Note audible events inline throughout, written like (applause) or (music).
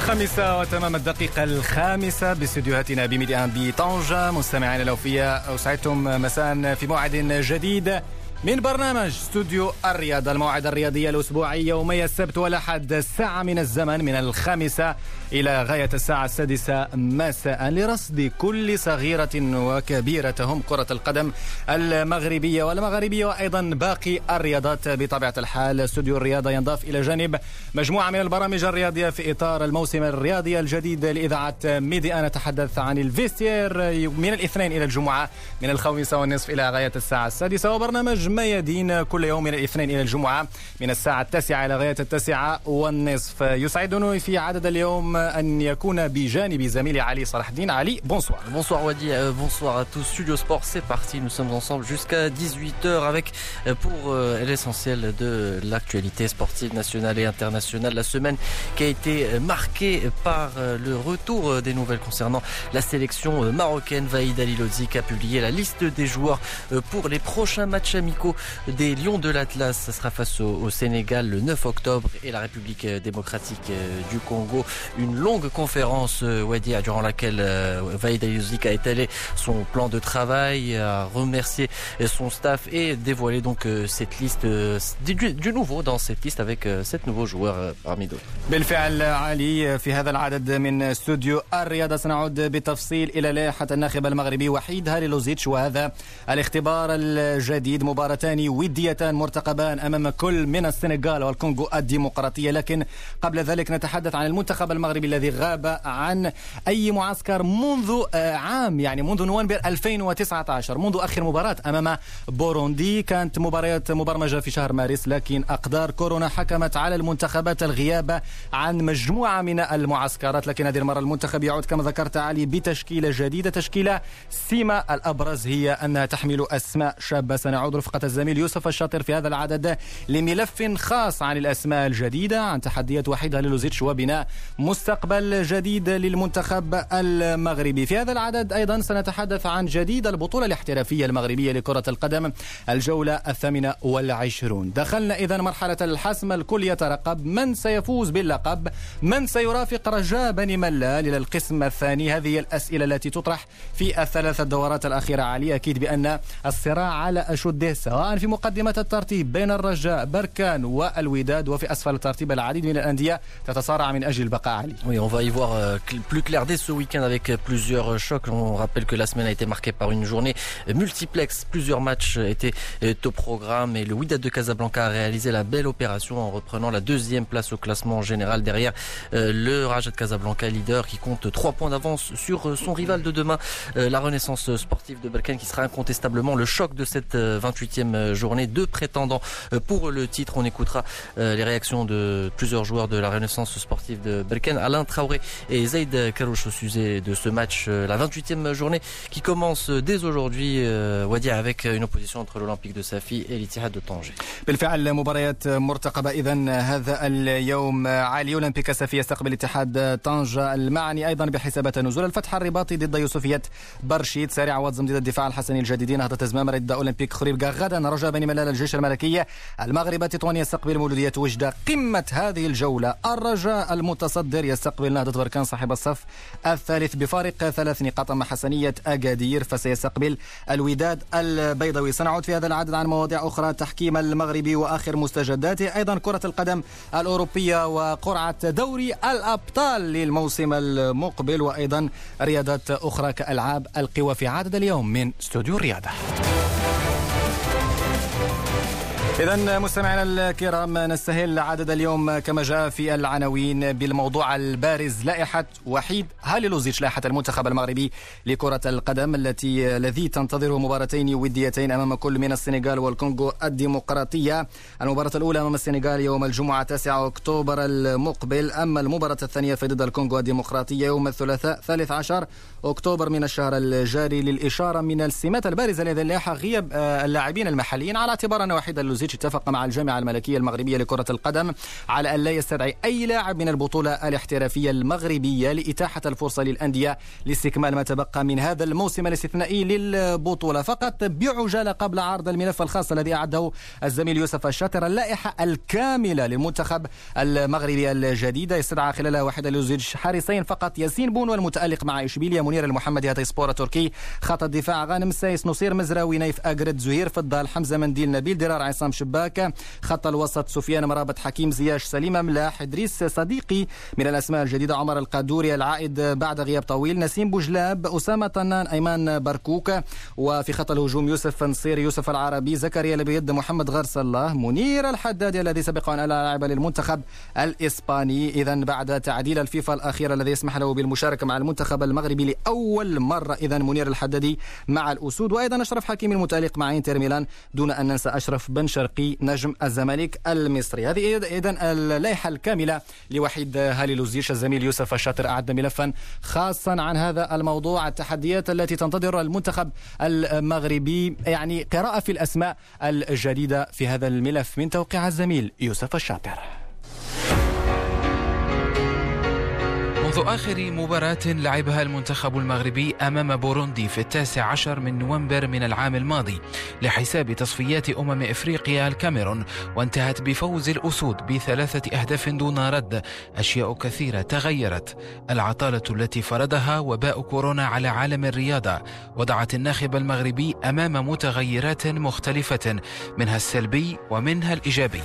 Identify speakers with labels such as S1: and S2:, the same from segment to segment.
S1: الخامسة وتمام الدقيقة الخامسة باستديوهاتنا بميديان بطنجة. مستمعينا الأوفياء أسعدتم مساء في موعد جديد. من برنامج استوديو الرياضة الموعد الرياضي الأسبوعي يومي السبت والأحد ساعة من الزمن من الخامسة إلى غاية الساعة السادسة مساء لرصد كل صغيرة وكبيرة هم كرة القدم المغربية والمغربية وأيضا باقي الرياضات بطبيعة الحال. استوديو الرياضة ينضاف إلى جانب مجموعة من البرامج الرياضية في إطار الموسم الرياضي الجديد لإذاعة ميدي أنا أتحدث عن ال vestiaire من الاثنين إلى الجمعة من الخامسة والنصف إلى غاية الساعة السادسة وبرنامج ميادين كل يوم من الاثنين إلى الجمعة من الساعة التاسعة إلى غاية التاسعة والنصف يسعدني في عدد اليوم أن يكون بجانب زميلي علي صلاح الدين علي بونسوار
S2: Bonsoir Wadi, euh, bonsoir à tous. Studio Sport, c'est parti. Nous sommes ensemble jusqu'à 18h avec euh, pour euh, l'essentiel de l'actualité sportive nationale et internationale. La semaine qui a été euh, marquée par euh, le retour euh, des nouvelles concernant la sélection euh, marocaine. Vaïd Alilodzic a publié la liste des joueurs euh, pour les prochains matchs amicaux des Lions de l'Atlas. Ça sera face au, au Sénégal le 9 octobre et la République euh, démocratique euh, du Congo. Une longue conférence, euh, Wadi, durant laquelle euh, Vaïd Alilodzic a étalé son plan de travail, a remercié euh, son staff et dévoilé donc euh, cette liste euh, du, du nouveau dans cette liste avec euh, sept nouveaux joueurs euh, parmi d'autres.
S1: بالفعل علي في هذا العدد من استوديو الرياضة سنعود بالتفصيل إلى لائحة الناخب المغربي وحيد هاليلوزيتش وهذا الاختبار الجديد مباراتان وديتان مرتقبان أمام كل من السنغال والكونغو الديمقراطية. لكن قبل ذلك نتحدث عن المنتخب المغربي الذي غاب عن أي معسكر منذ آه، عام يعني منذ نوفمبر 2019 منذ آخر مباراة أمام بوروندي. كانت مباريات مبرمجة في شهر مارس لكن أقدار كورونا حكمت على المنتخبات الغياب عن مجموعة من المعسكرات. لكن هذه المرة المنتخب يعود كما ذكرت علي بتشكيلة جديدة. تشكيلة سيما الأبرز هي أنها تحمل أسماء شابة. سنعود الزميل يوسف الشاطر في هذا العدد لملف خاص عن الأسماء الجديدة عن تحديات وحيدة للوزيتش وبناء مستقبل جديد للمنتخب المغربي. في هذا العدد أيضا سنتحدث عن جديد البطولة الاحترافية المغربية لكرة القدم الجولة الثامنة والعشرون. دخلنا إذا مرحلة الحسم الكل يترقب. من سيفوز باللقب؟ من سيرافق رجاء بني ملال إلى القسم الثاني هذه الأسئلة التي تطرح في الثلاث الدورات الأخيرة. علي أكيد بأن الصراع على أشده
S2: Oui, on va y voir euh, plus clair dès ce week-end avec euh, plusieurs euh, chocs. On rappelle que la semaine a été marquée par une journée multiplex. Plusieurs matchs étaient au programme et le Wydad de Casablanca a réalisé la belle opération en reprenant la deuxième place au classement général derrière le Raja de Casablanca, leader qui compte trois points d'avance sur son rival de demain, la Renaissance sportive de Balkan, qui sera incontestablement le choc de cette 28 huitième euh, journée. Deux prétendants euh, pour le titre. On écoutera euh, les réactions de plusieurs joueurs de la Renaissance sportive de Berkane. Alain Traoré et Zaid Karouche au sujet de ce match. La 28e journée qui commence dès aujourd'hui, Wadi, avec une opposition entre l'Olympique de Safi et l'Itihad de Tanger.
S1: غدا. رجاء بني ملال الجيش الملكية المغرب تطواني يستقبل مولودية وجدة. قمة هذه الجولة. الرجاء المتصدر يستقبل نهضة بركان صاحب الصف الثالث بفارق ثلاث نقاط أما حسنية أكادير. فسيستقبل الوداد البيضاوي. سنعود في هذا العدد عن مواضيع أخرى. تحكيم المغربي وآخر مستجداته أيضا كرة القدم الأوروبية وقرعة دوري الأبطال للموسم المقبل. وأيضا رياضات أخرى كألعاب القوى. في عدد اليوم من استوديو الرياضة. إذا مستمعينا الكرام نستهل عدد اليوم كما جاء في العناوين بالموضوع البارز لائحة وحيد هاليلوزيتش لائحة المنتخب المغربي لكرة القدم التي الذي تنتظره مباراتين وديتين أمام كل من السنغال والكونغو الديمقراطية. المباراة الأولى أمام السنغال يوم الجمعة 9 أكتوبر المقبل أما المباراة الثانية في ضد الكونغو الديمقراطية يوم الثلاثاء 13 أكتوبر من الشهر الجاري للإشارة من السمات البارزة لهذه اللائحة غياب اللاعبين المحليين على اعتبار أن وحيد هاليلوزيتش. هاليلوزيتش اتفق مع الجامعة الملكية المغربية لكرة القدم على أن لا يستدعي أي لاعب من البطولة الاحترافية المغربية لإتاحة الفرصة للأندية لاستكمال ما تبقى من هذا الموسم الاستثنائي للبطولة. فقط بعجالة قبل عرض الملف الخاص الذي أعده الزميل يوسف الشاطر اللائحة الكاملة للمنتخب المغربي الجديدة استدعى خلالها وحيد حاليلوزيتش حارسين فقط ياسين بونو والمتألق مع إشبيليا منير المحمدي هاتاي سبور تركي. خط الدفاع غانم سايس نصير مزراوي نايف أكرد زهير فضال حمزة منديل نبيل درار عصام شباك خط الوسط سفيان مرابط حكيم زياش سليم ملاح إدريس صديقي. من الأسماء الجديدة عمر القادوري العائد بعد غياب طويل. نسيم بوجلاب أسامة طنان أيمان بركوك. وفي خط الهجوم يوسف نصير يوسف العربي زكريا لبيد محمد غرس الله منير الحدادي الذي سبق أن لاعب للمنتخب الإسباني. إذا بعد تعديل الفيفا الأخير الذي يسمح له بالمشاركة مع المنتخب المغربي لأول مرة إذا منير الحدادي مع الأسود. وأيضا أشرف حكيم المتألق مع إنتر ميلان دون أن ننسى أشرف بن شرقي نجم الزمالك المصري. هذه إذا اللائحة الكاملة لوحيد هالي لوزيش الزميل يوسف الشاطر أعد ملفا خاصا عن هذا الموضوع. التحديات التي تنتظر المنتخب المغربي يعني قراءة في الأسماء الجديدة في هذا الملف من توقيع الزميل يوسف الشاطر.
S3: منذ آخر مباراة لعبها المنتخب المغربي أمام بوروندي في التاسع عشر من نوفمبر من العام الماضي لحساب تصفيات أمم إفريقيا الكاميرون وانتهت بفوز الأسود بثلاثة أهداف دون رد. أشياء كثيرة تغيرت. العطالة التي فرضها وباء كورونا على عالم الرياضة. وضعت الناخب المغربي أمام متغيرات مختلفة منها السلبي ومنها الإيجابي.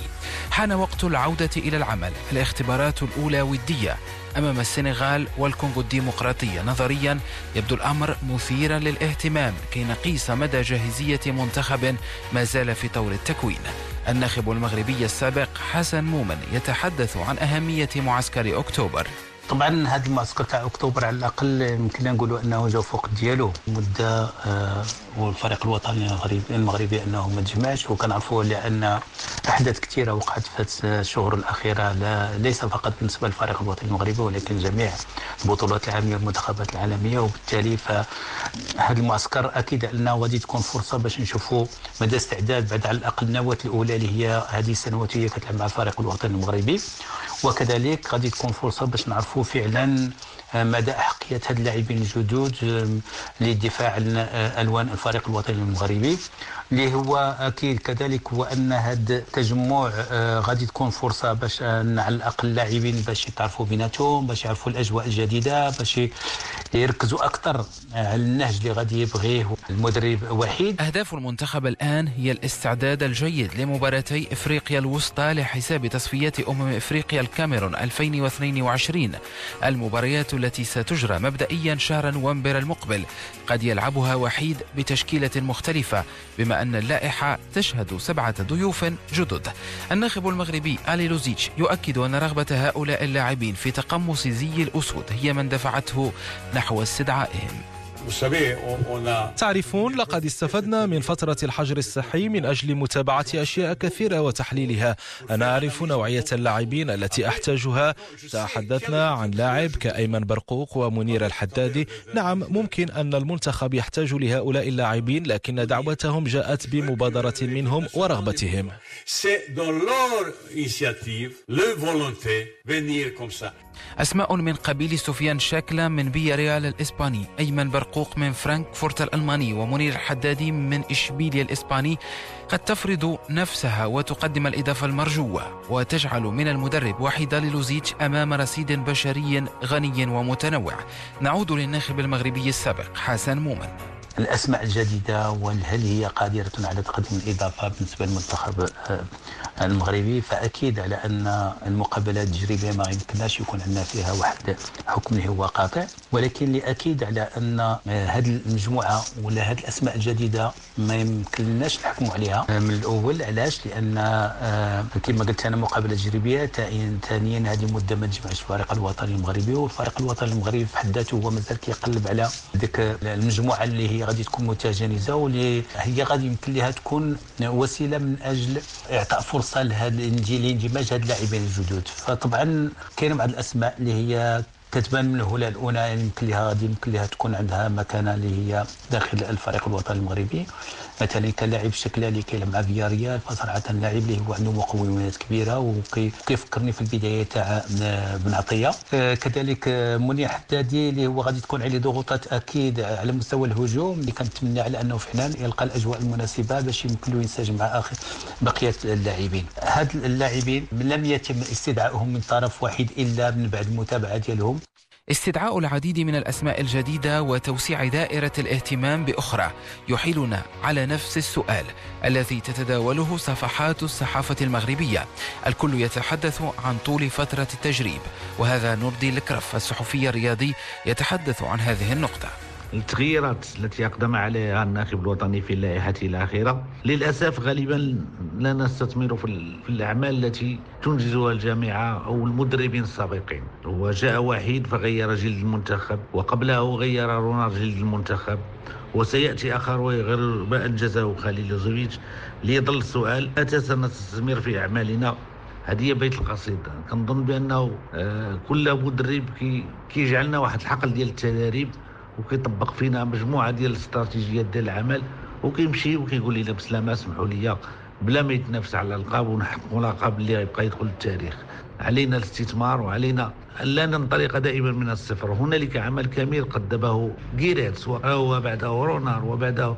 S3: حان وقت العودة إلى العمل. الاختبارات الأولى ودية. أمام السنغال والكونغو الديمقراطية. نظريا يبدو الأمر مثيرا للاهتمام كي نقيس مدى جاهزية منتخب ما زال في طور التكوين. الناخب المغربي السابق حسن مومن يتحدث عن أهمية معسكر أكتوبر.
S4: طبعا هذا المعسكر تاع أكتوبر على الأقل يمكن نقولوا أنه جا فوق ديالو مدة آه والفريق الوطني المغربي أنه ما تجمعش. وكنعرفوا لأن أحداث كثيره وقعت في الشهور الأخيرة. لا ليس فقط بالنسبة للفريق الوطني المغربي ولكن جميع البطولات العالمية والمنتخبات العالمية. وبالتالي فهذا المعسكر أكيد أنه غادي تكون فرصة باش نشوفوا مدى استعداد بعد على الأقل النواه الأولى اللي هي هذه السنوات هي كتلعب مع الفريق الوطني المغربي. وكذلك غادي تكون فرصة باش نعرفوا فعلا مدى أحقية هاد اللاعبين الجدد للدفاع عن ألوان الفريق الوطني المغربي. اللي هو أكيد كذلك هو أن هذا التجمع غادي تكون فرصة باش على الأقل اللاعبين باش يتعرفوا بيناتهم باش يعرفوا الأجواء الجديدة باش يركزوا أكثر على النهج اللي غادي يبغيه المدرب وحيد.
S3: أهداف المنتخب الآن هي الاستعداد الجيد لمباراتي إفريقيا الوسطى لحساب تصفيات أمم إفريقيا الكاميرون 2022 المباريات التي ستجرى مبدئيا شهر نوفمبر المقبل قد يلعبها وحيد بتشكيلة مختلفة بما أن اللائحة تشهد سبعة ضيوف جدد. الناخب المغربي آلي لوزيتش يؤكد أن رغبة هؤلاء اللاعبين في تقمص زي الأسود هي من دفعته نحو استدعائهم.
S5: تعرفون لقد استفدنا من فترة الحجر الصحي من أجل متابعة أشياء كثيرة وتحليلها. أنا أعرف نوعية اللاعبين التي أحتاجها. تحدثنا عن لاعب كأيمن برقوق ومنير الحدادي نعم ممكن أن المنتخب يحتاج لهؤلاء اللاعبين لكن دعوتهم جاءت بمبادرة منهم ورغبتهم.
S3: أسماء من قبيل سفيان شاكلة من فيا ريال الإسباني أيمن برقوق من فرانكفورت الألماني ومنير الحدادي من إشبيليا الإسباني. قد تفرض نفسها وتقدم الإضافة المرجوة وتجعل من المدرب وحيد حاليلوزيتش أمام رصيد بشري غني ومتنوع. نعود للناخب المغربي السابق حسن مومن.
S4: الأسماء الجديدة وهل هي قادرة على تقديم الإضافة بالنسبة للمنتخب المغربي؟ فأكيد على أن المقابلات التجريبية ما يمكنناش يكون عندنا فيها واحد حكم اللي هو قاطع. ولكن اللي أكيد على أن هذه المجموعة ولا هذه الأسماء الجديدة ما يمكنناش نحكموا عليها. من الأول علاش؟ لأن كما قلت أنا مقابلة تجريبية ثانيا هذه مدة ما تجمعش الفريق الوطني المغربي والفريق الوطني المغربي في حد ذاته هو مازال كيقلب على ديك المجموعة اللي هي غادي تكون متجانسة واللي هي غادي يمكن لها تكون وسيلة من أجل إعطاء فرصة لهذا لاندماج هاد اللاعبين الجدد. فطبعا كاين بعض الأسماء اللي هي كتبان من الهلال الاولى يمكن لها غادي يمكن لها تكون عندها مكانة اللي هي داخل الفريق الوطني المغربي. مثلا كلاعب اللي كيلعب مع فيا ريال فصراحه اللاعب اللي هو عنده مقومات كبيرة وكيفكرني في البداية تاع بن عطيه آه، كذلك آه، منير حدادي اللي هو غادي تكون عليه ضغوطات أكيد على مستوى الهجوم اللي كنتمنى على أنه فعلا يلقى الأجواء المناسبة باش يمكن له ينسجم مع آخر بقية اللاعبين. هاد اللاعبين لم يتم استدعائهم من طرف واحد إلا من بعد المتابعة ديالهم.
S3: استدعاء العديد من الأسماء الجديدة وتوسيع دائرة الاهتمام بأخرى يحيلنا على نفس السؤال الذي تتداوله صفحات الصحافة المغربية. الكل يتحدث عن طول فترة التجريب وهذا نردي الكرف الصحفي الرياضي يتحدث عن هذه النقطة.
S6: التغييرات التي أقدم عليها الناخب الوطني في لائحته الأخيرة. للأسف غالبا لا نستثمر في الأعمال التي تنجزها الجامعة أو المدربين السابقين. هو جاء وحيد فغير جلد المنتخب وقبله غير رونار جلد المنتخب وسيأتي آخر ويغير ما أنجزه خليل زويج ليظل السؤال متى سنستثمر في أعمالنا؟ هذه بيت القصيدة كنظن بأنه آه، كل مدرب كيجعلنا واحد الحقل ديال التداريب وكيطبق فينا مجموعة ديال الاستراتيجيات ديال العمل وكيمشي وكيقول لنا بسلامه اسمحوا لي بلا ما يتنافس على الالقاب ونحققوا لقب اللي غيبقى يدخل التاريخ. علينا الاستثمار وعلينا أن لا ننطلق دائما من الصفر. هنالك عمل كامل قدمه جيريتس وبعده رونار وبعده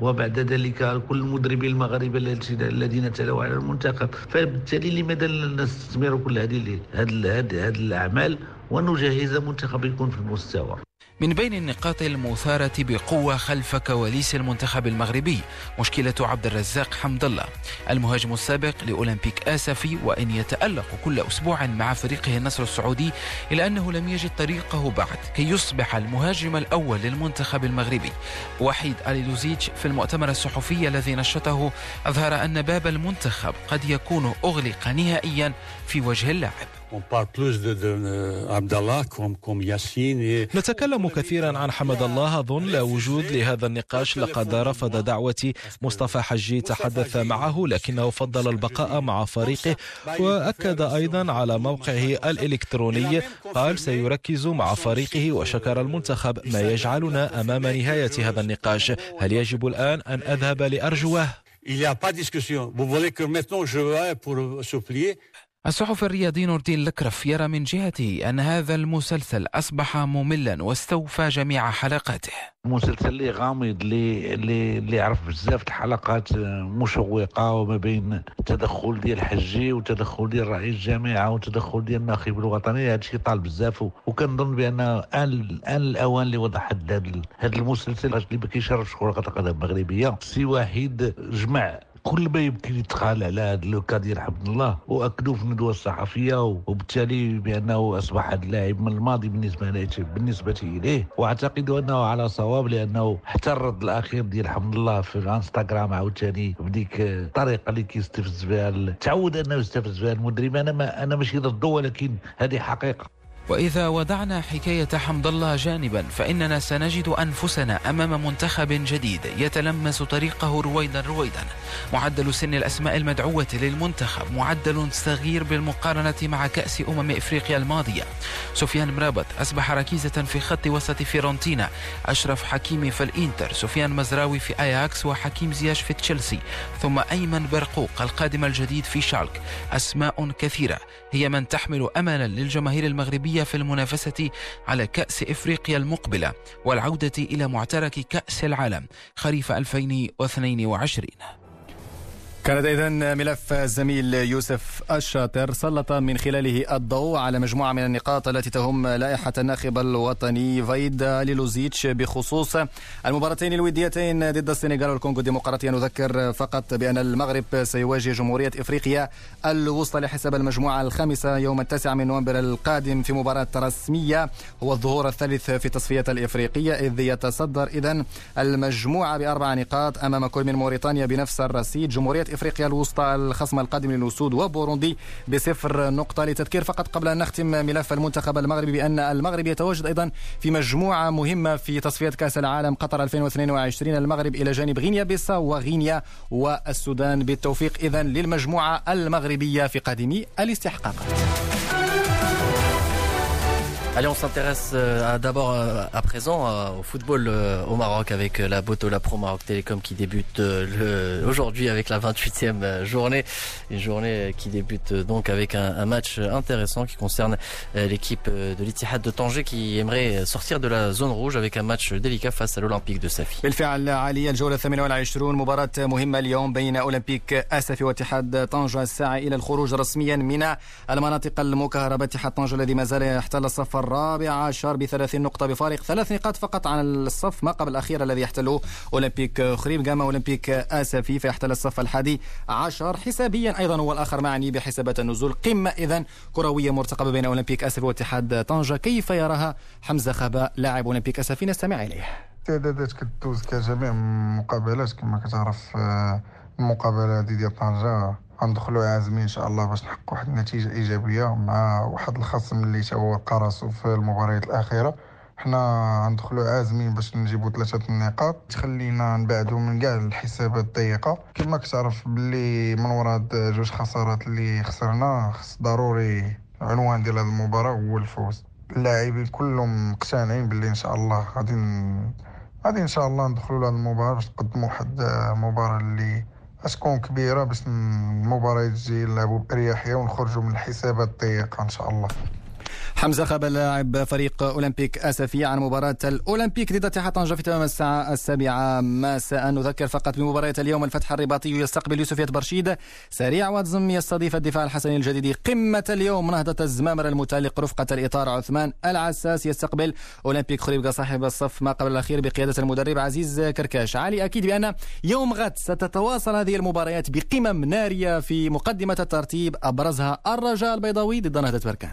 S6: وبعد ذلك كل المدربين المغاربه الذين تلوا على المنتخب. فبالتالي لماذا لا نستثمر كل هذه هذه الأعمال ونجهز منتخب يكون في المستوى؟
S3: من بين النقاط المثارة بقوة خلف كواليس المنتخب المغربي مشكلة عبد الرزاق حمد الله. المهاجم السابق لأولمبيك آسفي وإن يتألق كل أسبوع مع فريقه النصر السعودي إلا أنه لم يجد طريقه بعد كي يصبح المهاجم الأول للمنتخب المغربي. وحيد ألي لوزيتش في المؤتمر الصحفي الذي نشطه أظهر أن باب المنتخب قد يكون أغلق نهائيا في وجه اللاعب.
S5: نتكلم كثيرا عن حمد الله. أظن لا وجود لهذا النقاش لقد رفض دعوة مصطفى حجي تحدث معه لكنه فضل البقاء مع فريقه وأكد أيضا على موقعه الإلكتروني. قال سيركز مع فريقه وشكر المنتخب ما يجعلنا أمام نهاية هذا النقاش. هل يجب الآن أن أذهب لأرجوه؟ Il n'y a pas de discussion. Vous voulez que maintenant je vais pour supplier
S3: الصحفي الرياضي نور الدين الكرف يرى من جهته أن هذا المسلسل أصبح مملا واستوفى جميع حلقاته.
S6: مسلسل اللي غامض اللي اللي اللي يعرف بزاف الحلقات مشوقة وما بين التدخل ديال الحجي وتدخل ديال رئيس الجامعة وتدخل ديال الناخب الوطني. هذا الشيء طال بزاف وكنظن بأن الان الان الأوان لوضع حد هذا المسلسل اللي ما كيشرفش كره القدم المغربيه سي واحد جمع كل ما يمكن يتقال على هذا اللوكا ديال حمد الله وأكدوا في الندوة الصحفية وبالتالي بأنه أصبح هذا اللاعب من الماضي بالنسبة بالنسبة إليه. وأعتقد أنه على صواب لأنه حتى الرد الأخير ديال حمد الله في الانستغرام عاوتاني بديك الطريقة اللي كيستفز بها تعود أنه يستفز بها المدرب. أنا ما أنا ماشي ضده ولكن هذه حقيقة.
S3: وإذا وضعنا حكاية حمد الله جانبا فإننا سنجد أنفسنا أمام منتخب جديد يتلمس طريقه رويدا رويدا. معدل سن الأسماء المدعوة للمنتخب معدل صغير بالمقارنة مع كأس أمم إفريقيا الماضية. سفيان مرابط أصبح ركيزة في خط وسط فيرونتينا أشرف حكيمي في الإنتر سفيان مزراوي في أياكس وحكيم زياش في تشيلسي. ثم أيمن برقوق القادم الجديد في شالك. أسماء كثيرة هي من تحمل أملا للجماهير المغربية في المنافسة على كأس إفريقيا المقبلة والعودة إلى معترك كأس العالم خريف 2022
S1: كانت إذا ملف الزميل يوسف الشاطر سلط من خلاله الضوء على مجموعة من النقاط التي تهم لائحة الناخب الوطني فايد ليلوزيتش بخصوص المباراتين الوديتين ضد السنغال والكونغو الديمقراطية نذكر فقط بأن المغرب سيواجه جمهورية إفريقيا الوسطى لحساب المجموعة الخامسة يوم التاسع من نوفمبر القادم في مباراة رسمية. هو الظهور الثالث في التصفية الإفريقية إذ يتصدر إذا المجموعة بأربع نقاط أمام كل من موريتانيا بنفس الرصيد. جمهورية إفريقيا الوسطى الخصم القادم للاسود وبوروندي بصفر نقطة لتذكير فقط قبل أن نختم ملف المنتخب المغربي بأن المغرب يتواجد أيضا في مجموعة مهمة في تصفية كأس العالم قطر 2022 المغرب إلى جانب غينيا بيساو وغينيا والسودان. بالتوفيق اذا للمجموعة المغربية في قادم الاستحقاقات
S2: Allez, on s'intéresse euh, d'abord euh, à présent euh, au football au Maroc avec la Botola Pro Maroc Télécom qui débute aujourd'hui avec la 28e journée. Une journée qui débute donc avec un, match intéressant qui concerne l'équipe de l'Ittihad de Tanger qui aimerait sortir de la zone rouge avec un match délicat face à l'Olympique de Safi.
S1: بالفعل علي الجولة الثامنة والعشرون مباراة مهمة اليوم بين أولمبيك أسفي واتحاد طنجة الساعة إلى الخروج رسميا من المناطق المكهربة اتحاد طنجة الذي ما زال يحتل الصف الرابع عشر بثلاثين نقطة بفارق ثلاث نقاط فقط عن الصف ما قبل الأخير الذي يحتله أولمبيك خريب جاما أولمبيك آسفي فيحتل الصف الحادي عشر. حسابيا أيضا هو الآخر معني بحسابات النزول. قمة إذا كروية مرتقبة بين أولمبيك آسفي واتحاد طنجة. كيف يراها حمزة خباء لاعب أولمبيك آسفي؟ نستمع إليه.
S7: استعدادات كدوز كجميع المقابلات كما كتعرف المقابلة هذه ديال طنجة. غندخلوا عازمين إن شاء الله باش نحققوا واحد النتيجة إيجابية مع واحد الخصم اللي تا هو قرصو في المباريات الأخيرة. حنا غندخلوا عازمين باش نجيبوا ثلاثة النقاط. تخلينا نبعدوا من كاع الحسابات الضيقة. كما كتعرف باللي من وراء جوج خسارات اللي خسرنا خص ضروري العنوان ديال هاد المباراة هو الفوز. اللاعبين كلهم مقتنعين باللي إن شاء الله غادي غادي إن شاء الله ندخلوا لهاد المباراة باش نقدموا واحد المباراة اللي تكون كبيرة باش المباريات الجايه نلعبوا باريحيه ونخرجوا من الحسابات الضيقه إن شاء الله.
S1: حمزة خبل لاعب فريق أولمبيك أسفي عن مباراة الأولمبيك ضد اتحاد طنجة في تمام الساعة السابعة. مساء نذكر فقط بمباريات اليوم الفتح الرباطي يستقبل يوسفية برشيد. سريع واتزم يستضيف الدفاع الحسني الجديد قمة اليوم. نهضة الزمامر المتالق رفقة الإطار عثمان العساس يستقبل أولمبيك خريبكا صاحب الصف ما قبل الأخير بقيادة المدرب عزيز كركاش. علي أكيد بأن يوم غد ستتواصل هذه المباريات بقمم نارية في مقدمة الترتيب أبرزها الرجاء البيضاوي ضد نهضة بركان.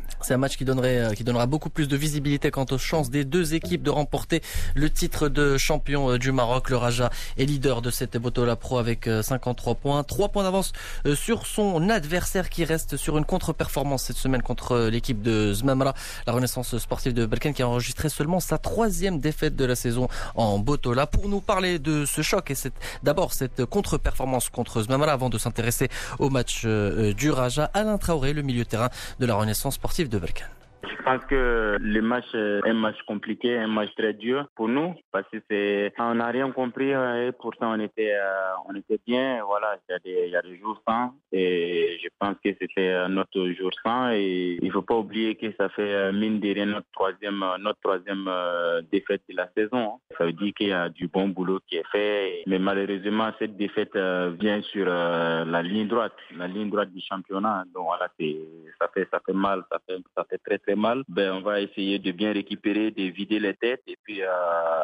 S2: Qui donnera beaucoup plus de visibilité quant aux chances des deux équipes de remporter le titre de champion euh, du Maroc. Le Raja est leader de cette Botola Pro avec 53 euh, points, 3 points d'avance sur son adversaire qui reste sur une contre-performance cette semaine contre l'équipe de Zmamra, la Renaissance sportive de Balkan qui a enregistré seulement sa troisième défaite de la saison en Botola. Pour nous parler de ce choc et d'abord cette contre-performance contre Zmamra avant de s'intéresser au match du Raja, Alain Traoré, le milieu terrain de la Renaissance sportive de Balkan.
S8: Je pense que le match est un match compliqué, un match très dur pour nous parce que c'est on n'a rien compris et pourtant on était euh, on était bien. Voilà, il y a des jours sans et je pense que c'était notre jour sans et il faut pas oublier que ça fait euh, mine de rien notre troisième notre troisième euh, défaite de la saison. Ça veut dire qu'il y a du bon boulot qui est fait, mais malheureusement cette défaite vient sur la ligne droite, la ligne droite du championnat. Donc voilà, c'est ça fait ça fait mal, ça fait ça fait très très mal ben, on va essayer de bien récupérer, de vider les têtes et puis euh,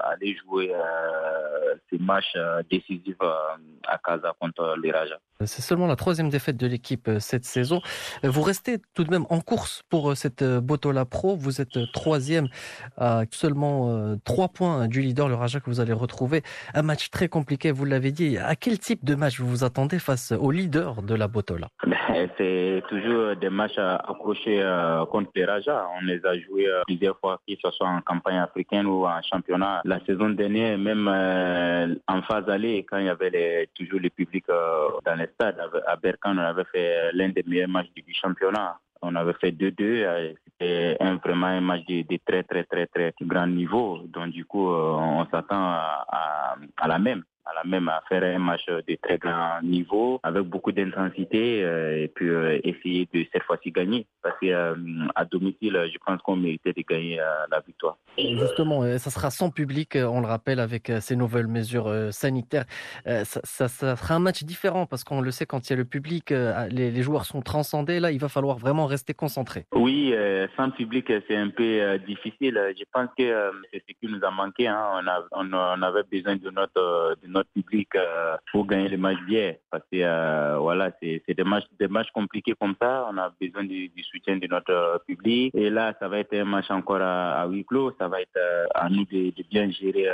S8: aller jouer euh, ces matchs euh, décisifs à Casa contre les Raja.
S2: C'est seulement la troisième défaite de l'équipe cette saison. Vous restez tout de même en course pour cette Botola Pro. Vous êtes troisième à seulement trois points du leader, le Raja, que vous allez retrouver. Un match très compliqué, vous l'avez dit. À quel type de match vous vous attendez face au leader de la Botola? (laughs)
S8: C'est toujours des matchs accrochés contre les Raja on les a joués euh, plusieurs fois, que ce soit en campagne africaine ou en championnat. La saison dernière, même euh, en phase aller, quand il y avait toujours le public euh, dans les stades, à Berkan, on avait fait l'un des meilleurs matchs du championnat. On avait fait 2-2. C'était vraiment un match de, très, très, très, très grand niveau. Donc, du coup, on s'attend à, la même à la même à faire un match de très grand niveau avec beaucoup d'intensité euh, et puis euh, essayer de cette fois-ci gagner parce qu'à euh, à domicile je pense qu'on méritait de gagner la victoire.
S2: justement, ça sera sans public, on le rappelle, avec ces nouvelles mesures sanitaires. Ça, sera un match différent parce qu'on le sait quand il y a le public, les, les, joueurs sont transcendés. Là, il va falloir vraiment rester concentré.
S8: Oui, sans public, c'est un peu difficile. Je pense que c'est ce qui nous a manqué. Hein. On, a, on, avait besoin de notre notre public euh, pour gagner le match d'hier. Parce que euh, voilà, c'est des matchs, des matchs compliqués comme ça. On a besoin du, soutien de notre public. Et là, ça va être un match encore à, huis clos. Ça va être euh, à nous de, bien gérer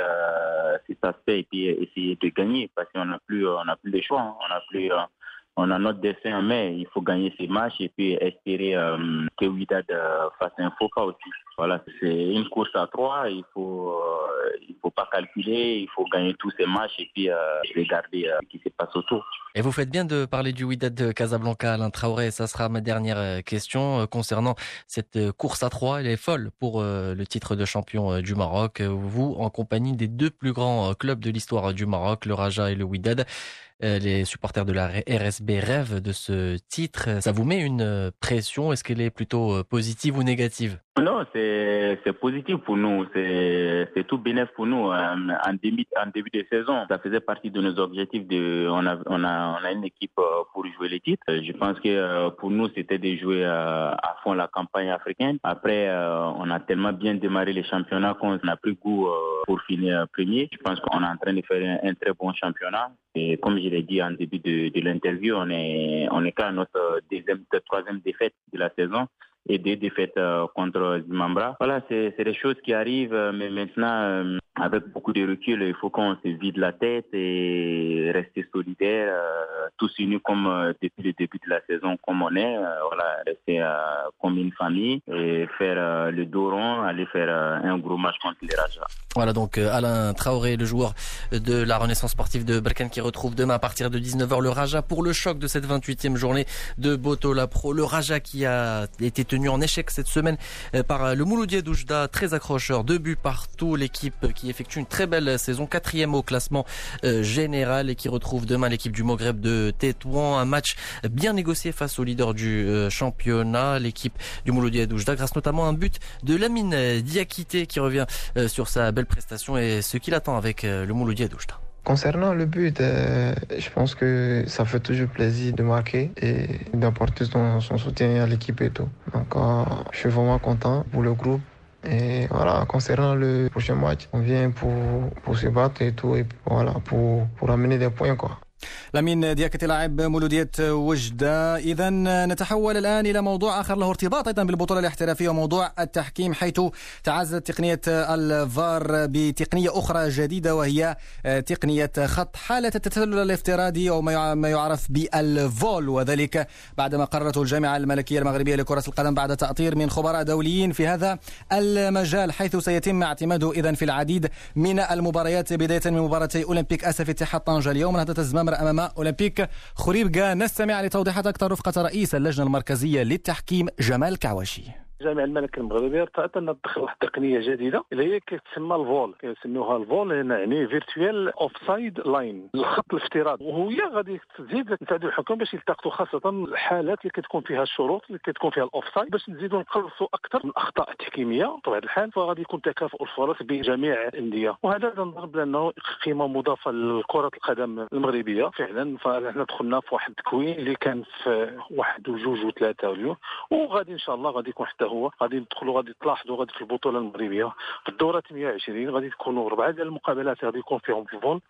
S8: cet aspect et puis essayer de gagner parce qu'on n'a plus, on n'a plus de choix. Hein. On a plus on a notre dessin en main. Il faut gagner ces matchs et puis espérer que Widad fasse un faux pas aussi. Voilà, c'est une course à trois. Il faut, il faut pas calculer, il faut gagner tous ces matchs et puis regarder ce qui se passe autour.
S2: Et vous faites bien de parler du Wydad de Casablanca, Alain Traoré. Ça sera ma dernière question concernant cette course à trois. Elle est folle pour le titre de champion du Maroc. Vous, en compagnie des deux plus grands clubs de l'histoire du Maroc, le Raja et le Wydad. Euh, les supporters de la RSB rêvent de ce titre. Ça vous met une euh, pression? Est-ce qu'elle est plutôt euh, positive ou négative?
S8: Non, c'est positif pour nous. C'est tout bénéfice pour nous. En début, de saison, ça faisait partie de nos objectifs. De, on, a, on, a, on a une équipe pour jouer les titres. Je pense que pour nous, c'était de jouer à fond la campagne africaine. Après, on a tellement bien démarré les championnats qu'on a pris goût pour finir premier. Je pense qu'on est en train de faire un, très bon championnat. Et comme je l'ai dit en début de, de l'interview, on est, on est qu'à notre deuxième, troisième défaite de la saison et des défaites euh, contre Zimambra. Voilà, c'est des choses qui arrivent, euh, mais maintenant, euh, avec beaucoup de recul, il faut qu'on se vide la tête et rester solidaire, tous unis comme depuis le début de la saison, comme on est. voilà, rester comme une famille et faire le dos rond, aller faire un gros match contre les Raja.
S2: Voilà donc Alain Traoré, le joueur de la Renaissance sportive de Balkan qui retrouve demain à partir de 19h le Raja pour le choc de cette 28e journée de Botola Pro. Le Raja qui a été tenu en échec cette semaine euh, par le Mouloudier d'Oujda, très accrocheur, deux buts partout. L'équipe qui effectue une très belle saison, quatrième au classement euh, général et qui retrouve demain l'équipe du Maghreb de Tétouan. Un match bien négocié face au leader du euh, championnat, l'équipe du Mouloudier d'Oujda, grâce notamment à un but de Lamine Diakité qui revient sur sa belle prestation et ce qu'il attend avec le Mouloudier d'Oujda.
S9: Concernant le but, euh, je pense que ça fait toujours plaisir de marquer et d'apporter son, soutien à l'équipe et tout. Donc, euh, je suis vraiment content pour le groupe. Et voilà, concernant le prochain match, on vient pour, pour se battre et tout, et voilà, pour, pour amener des points, quoi.
S1: لمين دياكة لاعب مولودية وجدة. إذا نتحول الآن إلى موضوع آخر له ارتباط أيضا بالبطولة الاحترافية وموضوع التحكيم حيث تعززت تقنية الفار بتقنية أخرى جديدة وهي تقنية خط حالة التسلل الافتراضي أو ما يعرف بالفول. وذلك بعدما قررته الجامعة الملكية المغربية لكرة القدم بعد تأطير من خبراء دوليين في هذا المجال حيث سيتم اعتماده إذا في العديد من المباريات بداية من مباراتي أولمبيك أسف اتحاد طنجة. اليوم نهضة الزمام أمام أولمبيك خريبكا نستمع لتوضيحات أكثر رفقة رئيس اللجنة المركزية للتحكيم جمال الكعواشي.
S10: الجامعة الملكية المغربي ارتأت ان تدخل واحد التقنيه جديدة اللي هي كتسمى ال VOL كيسميوها ال VOL يعني virtual offside line الخط الافتراضي. وهي غادي تزيد تساعد الحكام باش يلتقطوا خاصة الحالات اللي كتكون فيها الشروط اللي كتكون فيها ال offside باش نزيدوا نقلصوا أكثر من الاخطاء التحكيميه بطبيعة الحال. فغادي يكون تكافؤ الفرص بين جميع الأندية. وهذا نضرب لأنه قيمة مضافة لكرة القدم المغربية فعلا. فاحنا دخلنا في واحد التكوين اللي كان في واحد وجوج وثلاثة اليوم وغادي إن شاء الله غادي يكون حتى هو غادي ندخلوا غادي تلاحظوا غادي في البطولة المغربية في الدورة 120 غادي تكونوا اربعه ديال المقابلات غادي يكون فيهم في الفول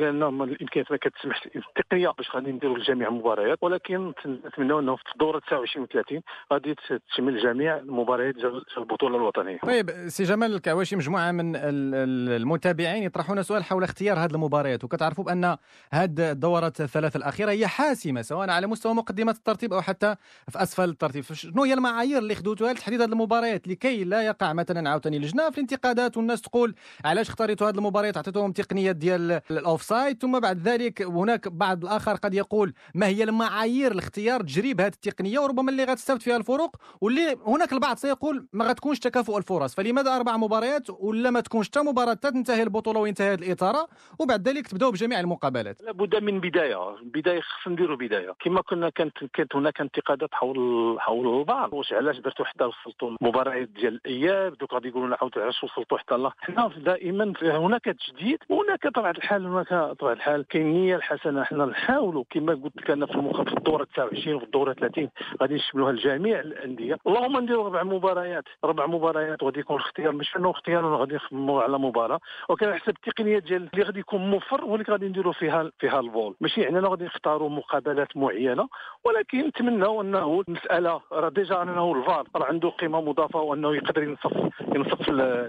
S10: لأن الإمكانيات ما كتسمحش التقنية باش غادي نديروا لجميع المباريات. ولكن نتمنوا أنه في الدورة 29 و 30 غادي تشمل جميع المباريات ديال البطولة الوطنية.
S1: طيب سي جمال الكعواشي مجموعة من المتابعين يطرحون سؤال حول اختيار هذه المباريات. وكتعرفوا بأن هذه الدورات الثلاث الأخيرة هي حاسمة سواء على مستوى مقدمة الترتيب أو حتى في أسفل الترتيب. شنو هي المعايير اللي خدوتوها لتحديد هذه المباريات لكي لا يقع مثلا عاوتاني لجنة في الانتقادات والناس تقول علاش اختاريتوا هذه المباريات؟ عطيتوهم تقنية ديال ال offside ثم بعد ذلك هناك بعض الآخر قد يقول ما هي المعايير لاختيار تجريب هذه التقنية؟ وربما اللي غتستافد فيها الفرق واللي هناك البعض سيقول ما غتكونش تكافؤ الفرص. فلماذا أربع مباريات ولا ما تكونش حتى مباراه تنتهي البطولة وينتهي هذه الإطارة وبعد ذلك تبداو بجميع المقابلات.
S10: لابد من بداية. بداية خصنا نديروا بداية. كما كنا كانت كانت هناك انتقادات حول حول الفار واش علاش درتوا حتى وصلتوا المباريات ديال الإياب دوك غادي يقولوا لنا عاود علاش وصلتوا حتى الله حنا دائما هناك تجديد وهناك طبعا الحال هناك طبعا الحال كاين النيه الحسنة. حنا نحاولوا كما قلت لك أنا في المخ في الدورة 29 وفي الدورة 30 غادي نشملوها لجميع الأندية. اللهم نديروا ربع مباريات ربع مباريات وغادي يكون الاختيار مش أنه اختيار غادي نخدموا على مباراة. وكان حسب التقنية ديال اللي غادي يكون موفر هو اللي غادي نديروا فيها فيها ال VOL ماشي يعني غادي نختاروا مقابلات معينة ولكن نتمنوا أنه المسألة راه déjà أنه الفار. راه عنده قيمة مضافة وأنه يقدر ينصف ينصف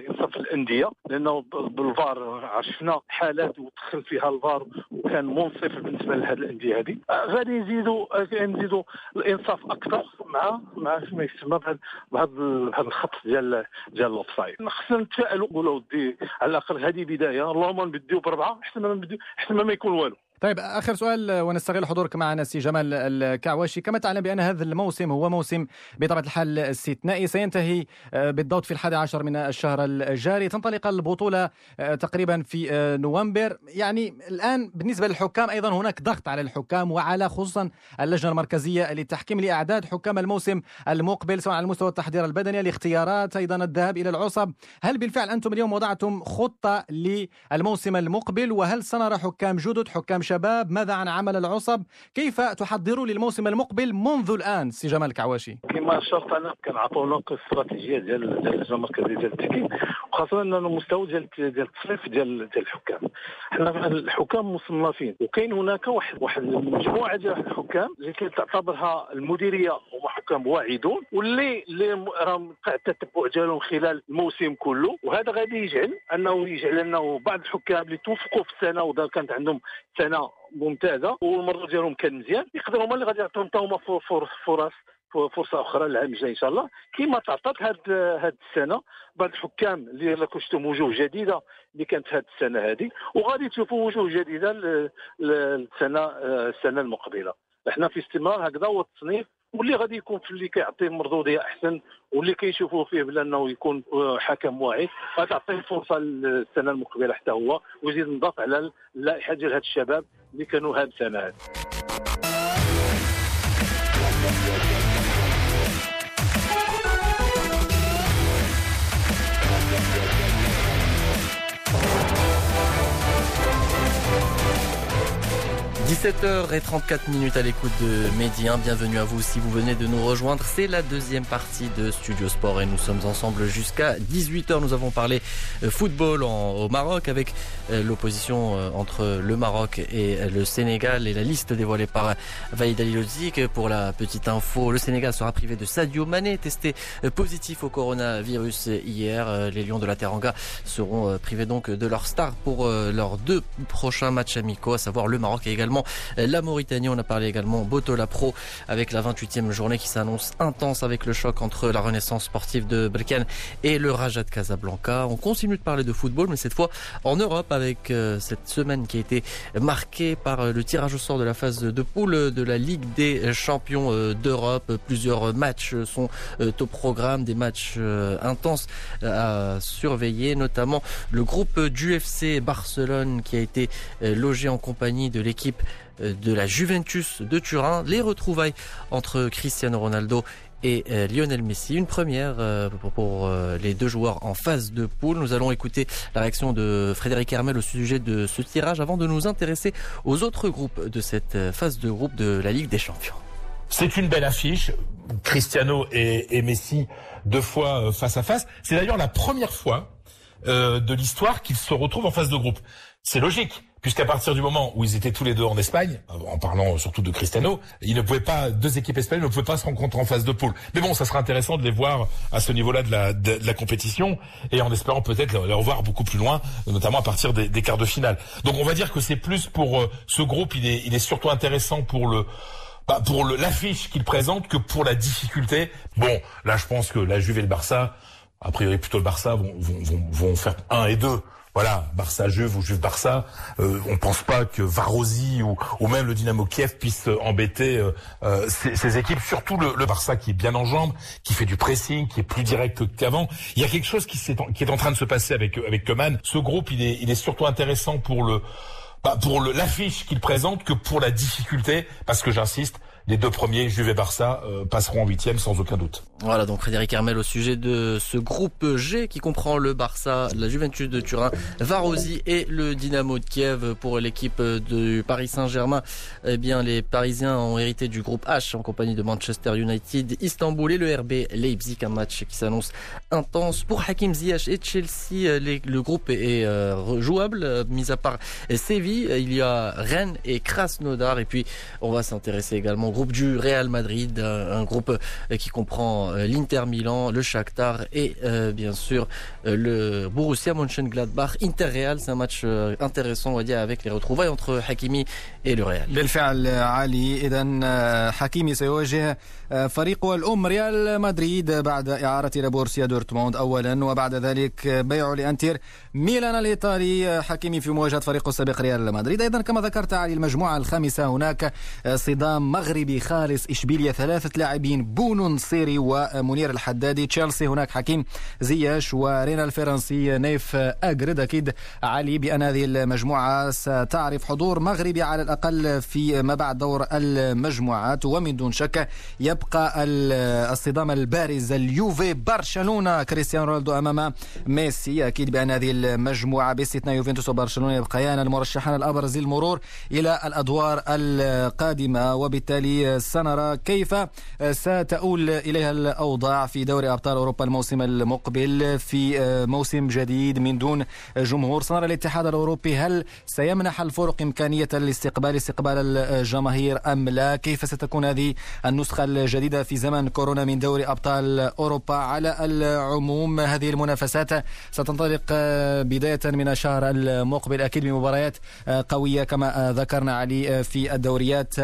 S10: ينصف الأندية لأنه بالفار عرفنا حالات ودخل فيها الفار وكان منصف بالنسبة لهذه الأندية هذه. غادي يزيدوا نزيدوا الإنصاف أكثر مع مع ما يسمى بهذا بهذا الخط ديال ديال ال offside خصنا نتفائلوا على الأقل هذه بداية. اللهم نبداو بربعه احسن ما احسن ما يكون والو.
S1: طيب آخر سؤال ونستغل حضورك معنا سي جمال الكعواشي. كما تعلم بأن هذا الموسم هو موسم بطبيعة الحال استثنائي. سينتهي آه، بالضبط في الحادي عشر من الشهر الجاري. تنطلق البطولة آه، تقريبا في آه، نوفمبر. يعني الآن بالنسبة للحكام أيضا هناك ضغط على الحكام وعلى خصوصا اللجنة المركزية للتحكيم لأعداد حكام الموسم المقبل سواء على مستوى التحضير البدني الاختيارات أيضا الذهاب إلى العصب. هل بالفعل أنتم اليوم وضعتم خطة للموسم المقبل؟ وهل سنرى حكام جدد حكام شباب ماذا عن عمل العصب؟ كيف تحضروا للموسم المقبل منذ الآن سي جمال الكعواشي
S10: كما اشرت انا كنعطونا الاستراتيجيه ديال اللجنه المركزيه ديال التحكيم وخاصة ان المستوى ديال ديال التصنيف ديال ديال الحكام. حنا الحكام مصنفين وكاين هناك واحد واحد المجموعه ديال الحكام اللي تعتبرها المديرية هما حكام واعدون واللي اللي راهم التتبع ديالهم خلال الموسم كله. وهذا غادي يجعل انه يجعل أنه بعض الحكام اللي توفقوا في السنة كانت عندهم سنة ممتازة والمرة ديالهم كان مزيان. يقدروا هما اللي غادي يعطيهم هما فرص فرصة أخرى العام الجاي إن شاء الله. كما تعطات هاد هاد السنة بعض الحكام اللي شفتوا وجوه جديدة اللي كانت هاد السنة هذه وغادي تشوفوا وجوه جديدة للسنه السنة المقبلة. إحنا في استمرار هكذا هو التصنيف واللي غادي يكون في اللي كيعطيه مردوديه أحسن واللي كيشوفوه فيه بانه يكون حكم واعي. غتعطيه فرصة السنة المقبلة حتى هو ويزيد نضاف على اللائحه ديال هاد الشباب اللي كانوا هاد السنة هذه
S2: 17h34 minutes à l'écoute de Médien. Bienvenue à vous si vous venez de nous rejoindre. C'est la deuxième partie de Studio Sport et nous sommes ensemble jusqu'à 18h. Nous avons parlé euh, football au Maroc avec euh, l'opposition euh, entre le Maroc et le Sénégal et la liste dévoilée par Vaïd. Pour la petite info, le Sénégal sera privé de Sadio Mané, testé positif au coronavirus hier. Les Lions de la Teranga seront privés donc de leur star pour leurs deux prochains matchs amicaux, à savoir le Maroc et également la Mauritanie. On a parlé également Botola Pro avec la 28e journée qui s'annonce intense avec le choc entre la renaissance sportive de Balkan et le Raja de Casablanca. On continue de parler de football, mais cette fois en Europe avec euh, cette semaine qui a été marquée par euh, le tirage au sort de la phase de poule de la Ligue des champions euh, d'Europe. Plusieurs matchs sont au programme, des matchs intenses à surveiller, notamment le groupe du FC Barcelone qui a été logé en compagnie de l'équipe euh, de la Juventus de Turin, les retrouvailles entre Cristiano Ronaldo et euh, Lionel Messi. Une première euh, pour, les deux joueurs en phase de poule. Nous allons écouter la réaction de Frédéric Hermel au sujet de ce tirage avant de nous intéresser aux autres groupes de cette phase de groupe de la Ligue des Champions.
S11: C'est une belle affiche. Cristiano et, Messi deux fois face à face. C'est d'ailleurs la première fois de l'histoire qu'ils se retrouvent en phase de groupe. C'est logique puisqu'à partir du moment où ils étaient tous les deux en Espagne, en parlant surtout de Cristiano, ils ne pouvaient pas, deux équipes espagnoles ne pouvaient pas se rencontrer en phase de poule. Mais bon, ça sera intéressant de les voir à ce niveau-là de la, de, la compétition et en espérant peut-être les revoir beaucoup plus loin, notamment à partir des, des quarts de finale. Donc on va dire que c'est plus pour euh, ce groupe, il est, il est surtout intéressant pour le bah, pour l'affiche qu'il présente que pour la difficulté. Bon, là je pense que la Juve et le Barça, a priori plutôt le Barça, vont, vont, vont, vont faire un et deux voilà, Barça Juve ou Juve Barça, euh, on pense pas que Varosi ou, ou, même le Dynamo Kiev puisse embêter euh, euh, ces, équipes, surtout le, le, Barça qui est bien en jambes, qui fait du pressing, qui est plus direct qu'avant. Il y a quelque chose qui, est, qui est en train de se passer avec avec Coman. Ce groupe, il est, il est surtout intéressant pour le bah, pour l'affiche qu'il présente que pour la difficulté, parce que j'insiste, les deux premiers, Juve et Barça, euh, passeront en huitième sans aucun doute.
S2: Voilà donc Frédéric Hermel au sujet de ce groupe G qui comprend le Barça, la Juventus de Turin, Varosi et le Dynamo de Kiev pour l'équipe du Paris Saint-Germain. Eh bien les Parisiens ont hérité du groupe H en compagnie de Manchester United, Istanbul et le RB Leipzig, un match qui s'annonce intense pour Hakim Ziyech et Chelsea. le groupe est euh, jouable, mis à part Séville, il y a Rennes et Krasnodar et puis on va s'intéresser également au groupe du Real Madrid, un, groupe qui comprend l'Inter Milan, le Shakhtar et bien sûr le Borussia Mönchengladbach. Inter Real, c'est un match intéressant on va dire avec les retrouvailles entre Hakimi et le Real.
S1: بالفعل علي اذا حكيمي سيواجه فريقه الام ريال مدريد بعد اعاره الى بورسيا دورتموند اولا وبعد ذلك بيعه لانتر ميلان الايطالي حكيمي في مواجهه فريقه السابق ريال مدريد ايضا كما ذكرت علي المجموعه الخامسه هناك صدام مغربي خالص اشبيليا ثلاثة لاعبين بونو نصيري ومنير الحدادي. تشيلسي هناك حكيم زياش ورين الفرنسي نايف أكرد أكيد علي بأن هذه المجموعة ستعرف حضور مغربي على الأقل في ما بعد دور المجموعات. ومن دون شك يبقى الصدام البارز اليوفي برشلونة. كريستيانو رونالدو أمام ميسي. أكيد بأن هذه المجموعة باستثناء يوفنتوس وبرشلونة يبقيان المرشحان الأبرز للمرور إلى الأدوار القادمة. وبالتالي سنرى كيف ستؤول إليها الأوضاع في دوري أبطال أوروبا الموسم المقبل في موسم جديد من دون جمهور. سنرى الاتحاد الأوروبي هل سيمنح الفرق إمكانية لاستقبال استقبال الجماهير أم لا؟ كيف ستكون هذه النسخة الجديدة في زمن كورونا من دوري أبطال أوروبا؟ على العموم هذه المنافسات ستنطلق بداية من الشهر المقبل أكيد بمباريات قوية كما ذكرنا علي في الدوريات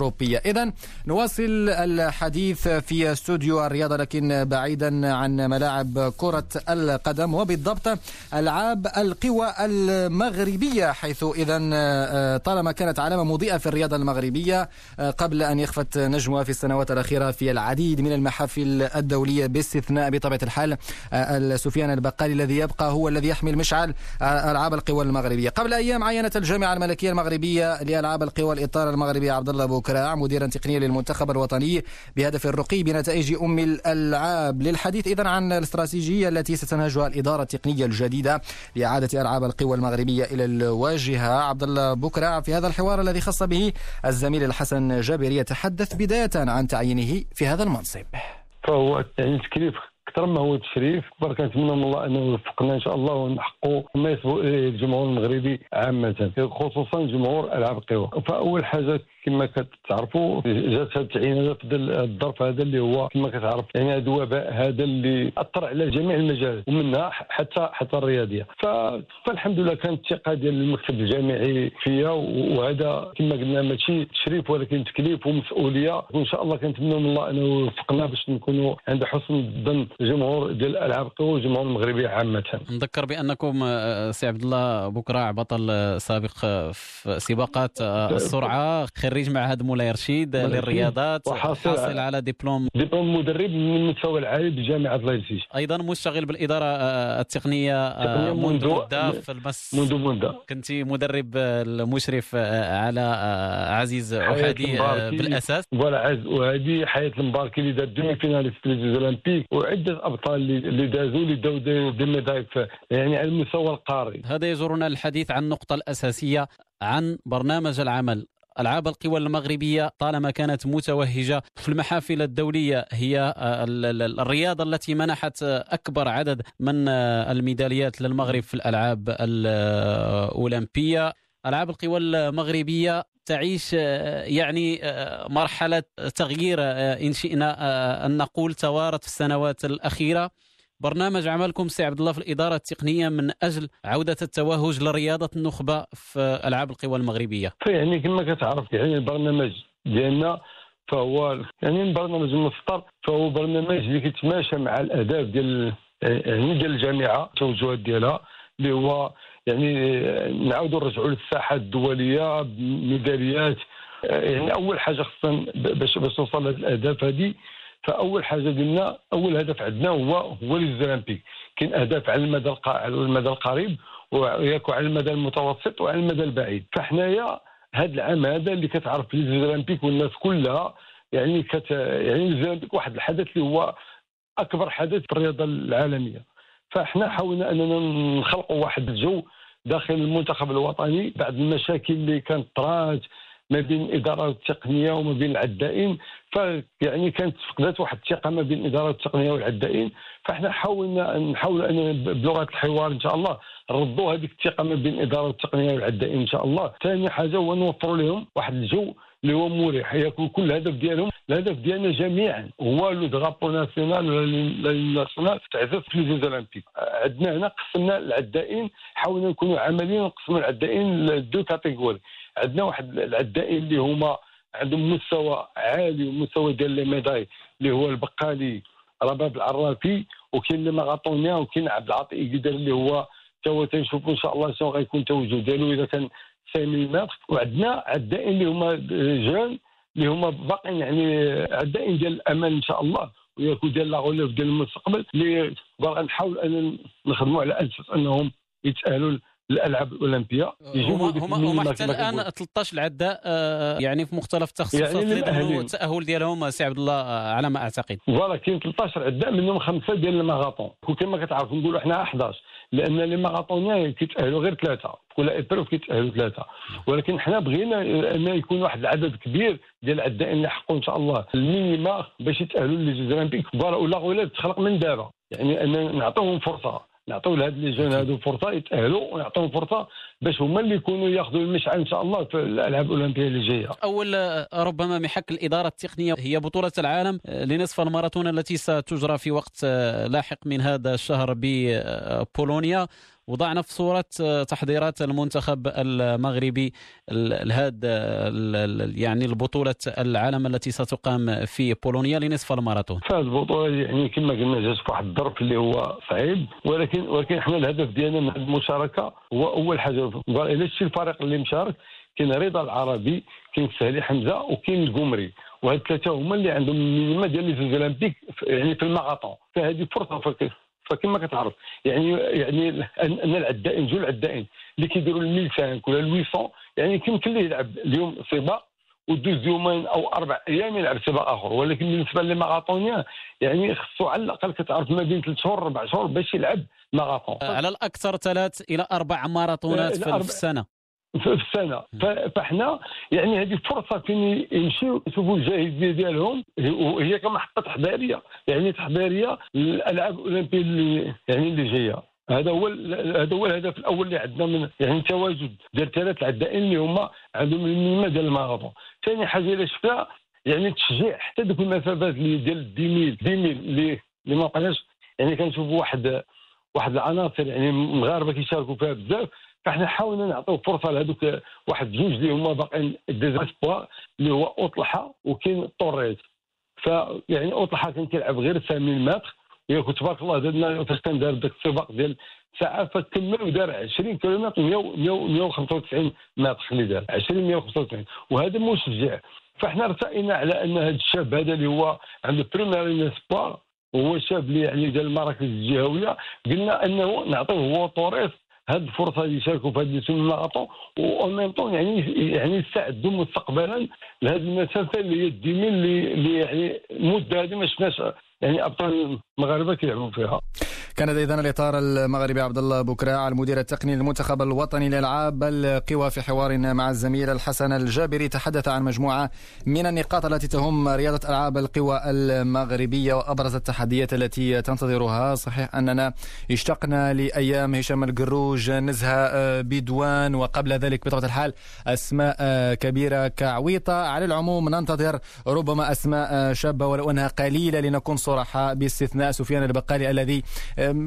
S1: الأوروبية. اذا نواصل الحديث في استوديو الرياضة لكن بعيدا عن ملاعب كرة القدم وبالضبط ألعاب القوى المغربية حيث إذا طالما كانت علامة مضيئة في الرياضة المغربية قبل أن يخفت نجمها في السنوات الأخيرة في العديد من المحافل الدولية باستثناء بطبيعة الحال سفيان البقالي الذي يبقى هو الذي يحمل مشعل ألعاب القوى المغربية. قبل أيام عينت الجامعة الملكية المغربية لألعاب القوى الإطار المغربي عبد الله بوكراع مديرا تقنيا للمنتخب الوطني بهدف الرقي بنتائج أم الألعاب للحديث. اذا عن الاستراتيجية التي ستنهجها الإدارة التقنية الجديدة لإعادة ألعاب القوى المغربية إلى الواجهة. عبد الله بكرة في هذا الحوار الذي خص به الزميل الحسن جابر يتحدث بداية عن تعيينه في هذا المنصب.
S12: فهو التعيين تكليف أكثر ما هو تشريف. كبر كنتمنى من الله أنه يوفقنا إن شاء الله ونحققوا ما يسبق الجمهور المغربي عامة خصوصا جمهور ألعاب القوى. فأول حاجة كما كتعرفوا جات هذا التعيين هذا في الظرف هذا اللي هو كما كتعرف يعني هذا الوباء هذا اللي أثر على جميع المجالات ومنها حتى حتى الرياضية. فالحمد لله كانت الثقة ديال المكتب الجامعي فيا وهذا كما قلنا ماشي تشريف ولكن تكليف ومسؤولية. وإن شاء الله كنتمنى من الله أنه يوفقنا باش نكونوا عند حسن الظن الجمهور ديال الالعاب القوى والجمهور المغربي عامة.
S13: نذكر بأنكم سي عبد الله بكراع بطل سابق في سباقات السرعة خريج معهد مولاي رشيد للرياضات وحاصل على دبلوم
S12: دبلوم مدرب من المستوى العالي بجامعه لايبزيغ
S13: أيضا مشتغل بالإدارة التقنية منذ مدة في المس.
S12: منذ مدة.
S13: كنت مدرب المشرف على عزيز أوهادي بالأساس.
S12: voilà عزيز أوهادي حياة المباركي اللي دار demi-finaliste في ال Olympiques. وعدة أبطال اللي دازوا اللي داو دي ميداي يعني على المستوى القاري.
S13: هذا يجرنا الحديث عن النقطة الأساسية عن برنامج العمل. ألعاب القوى المغربية طالما كانت متوهجة في المحافل الدولية هي الرياضة التي منحت أكبر عدد من الميداليات للمغرب في الألعاب الأولمبية ألعاب القوى المغربية تعيش يعني مرحلة تغيير إن شئنا أن نقول توارت في السنوات الأخيرة. برنامج عملكم سي عبد الله في الإدارة التقنية من أجل عودة التوهج لرياضة النخبة في ألعاب القوى المغربية.
S12: يعني كما كتعرف يعني البرنامج ديالنا فهو يعني البرنامج المسطر فهو برنامج اللي كيتماشى مع الأهداف ديال يعني ديال الجامعة التوجهات ديالها اللي هو يعني نعاودوا نرجعوا للساحة الدولية بميداليات يعني أول حاجة خصنا باش باش توصل لهذه الأهداف هذه فأول حاجة قلنا أول هدف عندنا هو هو ليزولمبيك كاين أهداف على المدى على المدى القريب وياك على المدى المتوسط وعلى المدى البعيد. فحنايا هذا العام هذا اللي كتعرف ليزولمبيك والناس كلها يعني كت يعني ليزولمبيك واحد الحدث اللي هو أكبر حدث في الرياضة العالمية. فاحنا حاولنا أننا نخلقوا واحد الجو داخل المنتخب الوطني بعد المشاكل اللي كانت طرات ما بين الاداره التقنية وما بين العدائين فيعني كانت فقدت واحد الثقة ما بين الاداره التقنية والعدائين. فإحنا حاولنا نحاول أن بلغة الحوار إن شاء الله نردوا هذيك الثقة ما بين الاداره التقنية والعدائين إن شاء الله. ثاني حاجة هو نوفروا لهم واحد الجو اللي هو مريح ياكل كل الهدف ديالهم. الهدف ديالنا جميعا هو le drapeau national و l'hymne national تعزف في les Olympiques عندنا هنا قسمنا العدائين حاولنا نكونوا عمليين ونقسموا العدائين ل deux catégories. عندنا واحد العدائين اللي هما عندهم مستوى عالي ومستوى ديال les médailles اللي هو البقالي رباب العرافي وكاين ال les marathoniens وكاين عبد العاطي إيكدير اللي هو tout تنشوفوا إن شاء الله شنو غيكون التوجه ديالو إذا كان 5000 متر وعندنا عدائين اللي هما jeunes اللي هما باقيين يعني عدائين ديال الأمان إن شاء الله ويكون ديال لا ديال المستقبل اللي نحاول أن نخدموا على أساس أنهم يتأهلوا للألعاب الأولمبية
S13: هما هما هما حتى الآن 13 العداء آه، يعني في مختلف التخصصات يعني التأهل ديالهم سي عبد الله آه، على ما أعتقد.
S12: voilà كاين 13 عداء منهم خمسة ديال الماراطون وكما كتعرفوا نقولوا إحنا 11 لأن les marathoniens كيتأهلوا غير ثلاثة. كل épreuve كيتأهلوا ثلاثة. ولكن حنا بغينا أن يكون واحد العدد كبير ديال العدائين اللي يحققوا إن شاء الله les minima باش يتأهلوا les Olympiques ولا غير تخلق من دابا. يعني أن نعطيهم فرصة. نعطيو لهاد les jeunes هادو فرصة يتأهلوا ونعطيهم فرصة باش هما اللي يكونوا ياخذوا المشعل إن شاء الله في الألعاب الأولمبية اللي جاية.
S13: أول ربما محك الإدارة التقنية هي بطولة العالم لنصف الماراثون التي ستجرى في وقت لاحق من هذا الشهر ببولونيا وضعنا في صورة تحضيرات المنتخب المغربي لهذا يعني البطولة العالم التي ستقام في بولونيا لنصف الماراثون.
S12: فهذه البطولة يعني كما قلنا جات في واحد الظرف اللي هو صعيب ولكن ولكن إحنا الهدف ديالنا من المشاركة هو أول حاجة إلا شتي الفريق اللي مشارك كاين رضا العربي كاين سهلي حمزة وكاين القمري وهاد الثلاثة هما اللي عندهم ال minima ديال les Olympiques يعني في الماراثون فهذه فرصة فكما كتعرف. يعني يعني ان العدائين جوج العدائين اللي كيديروا ال 1500 ولا ال 800 يعني يمكن ليه يلعب اليوم سباق ودوز يومين أو أربع أيام يلعب سباق آخر. ولكن بالنسبة لل marathonien يعني خصو على الأقل كتعرف ما بين ثلاث شهور أربع شهور باش يلعب ماراثون
S13: على الأكثر ثلاث إلى أربع ماراثونات في السنة.
S12: في السنة. فاحنا يعني هذه فرصة فين يمشيو يشوفوا الجاهزيه ديالهم. وهي كمحطه تحضيريه يعني تحضيريه للالعاب الأولمبية اللي يعني اللي جاية. هذا هو هذا هو الهدف الأول اللي عندنا من يعني التواجد ديال ثلاث العدائين اللي هما عندهم المهمة ديال الماراثون ثاني حاجة اللي شفنا يعني التشجيع حتى دوك المسافات اللي ديال 10000 10000 اللي اللي ما بقيناش. يعني كنشوفوا واحد واحد العناصر يعني مغاربة كيشاركوا فيها بزاف. فاحنا حاولنا نعطيو فرصة لهذوك واحد جوج اللي هما باقيين ديزاسبوار اللي هو اوطلحه وكاين طوريز. فيعني اوطلحه كان كيلعب غير 80 متر ياك تبارك الله زدنا فاش كان دار ذاك السباق ديال ساعة فكمل ودار 20 كيلومتر 195 متر اللي دار. 20 195 وهذا مشجع فاحنا ارتئينا على أن هذا الشاب هذا اللي هو عنده premier espoir وهو شاب اللي يعني ديال المراكز الجهوية قلنا أنه نعطيه هو طوريس هذه الفرصة يشاركوا في هذه الماراثون و en même temps يعني يعني يستعدوا مستقبلا لهذه المسافة اللي هي ال demi اللي يعني المده هذه ما شفناش يعني أبطال المغاربه كيلعبوا فيها.
S1: كان اذا الإطار المغربي عبد الله بكراع المدير التقني للمنتخب الوطني للالعاب القوى في حوار مع الزميل الحسن الجابري. تحدث عن مجموعة من النقاط التي تهم رياضة ألعاب القوى المغربية وابرز التحديات التي تنتظرها. صحيح أننا اشتقنا لأيام هشام القروج نزهة بدوان وقبل ذلك بطبيعة الحال أسماء كبيرة كعويطة. على العموم ننتظر ربما أسماء شابة ولو أنها قليلة لنكون صراحة باستثناء سفيان البقالي الذي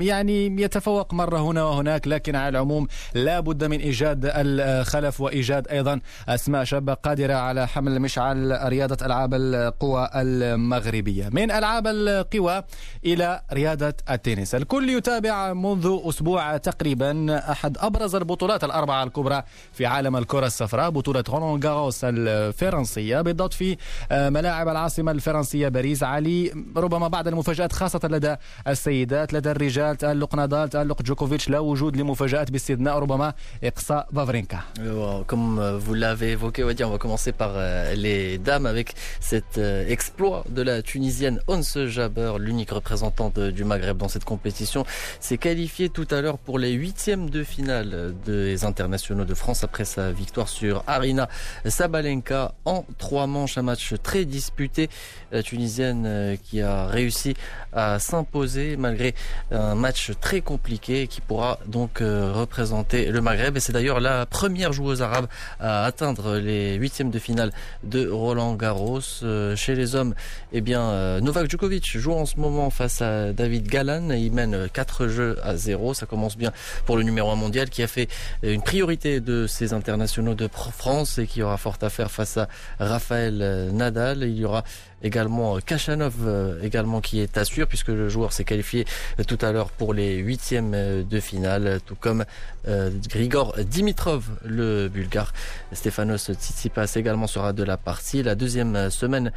S1: يعني يتفوق مرة هنا وهناك لكن على العموم لا بد من إيجاد الخلف وإيجاد أيضا أسماء شابة قادرة على حمل مشعل رياضة ألعاب القوى المغربية. من ألعاب القوى إلى رياضة التنس. الكل يتابع منذ أسبوع تقريبا أحد أبرز البطولات الأربعة الكبرى في عالم الكرة الصفراء بطولة رولان جاروس الفرنسية بالضبط في ملاعب العاصمة الفرنسية باريس. علي ربما بعض المفاجآت خاصة لدى السيدات لدى الرجال الرجال تألق نادال تألق جوكوفيتش لا وجود لمفاجآت باستثناء ربما إقصاء فافرينكا
S2: Comme vous l'avez évoqué, on va commencer par euh, les dames avec cet euh, exploit de la Tunisienne Once Jabeur, l'unique représentante du Maghreb dans cette compétition, s'est qualifiée tout à l'heure pour les huitièmes de finale des internationaux de France après sa victoire sur Arina Sabalenka en trois manches, un match très disputé. La Tunisienne euh, qui a réussi réussi à s'imposer malgré un match très compliqué qui pourra donc représenter le Maghreb. Et c'est d'ailleurs la première joueuse arabe à atteindre les huitièmes de finale de Roland Garros. Chez les hommes, eh bien, Novak Djokovic joue en ce moment face à David Galan. Il mène 4 jeux à 0. Ça commence bien pour le numéro 1 mondial qui a fait une priorité de ses internationaux de France et qui aura fort à faire face à Raphaël Nadal. Il y aura également euh, Kachanov euh, également qui est à suivre puisque le joueur s'est qualifié euh, tout à l'heure pour les huitièmes de finale, tout comme Grigor Dimitrov, le bulgare. Stefanos Tsitsipas également sera de la partie. La deuxième semaine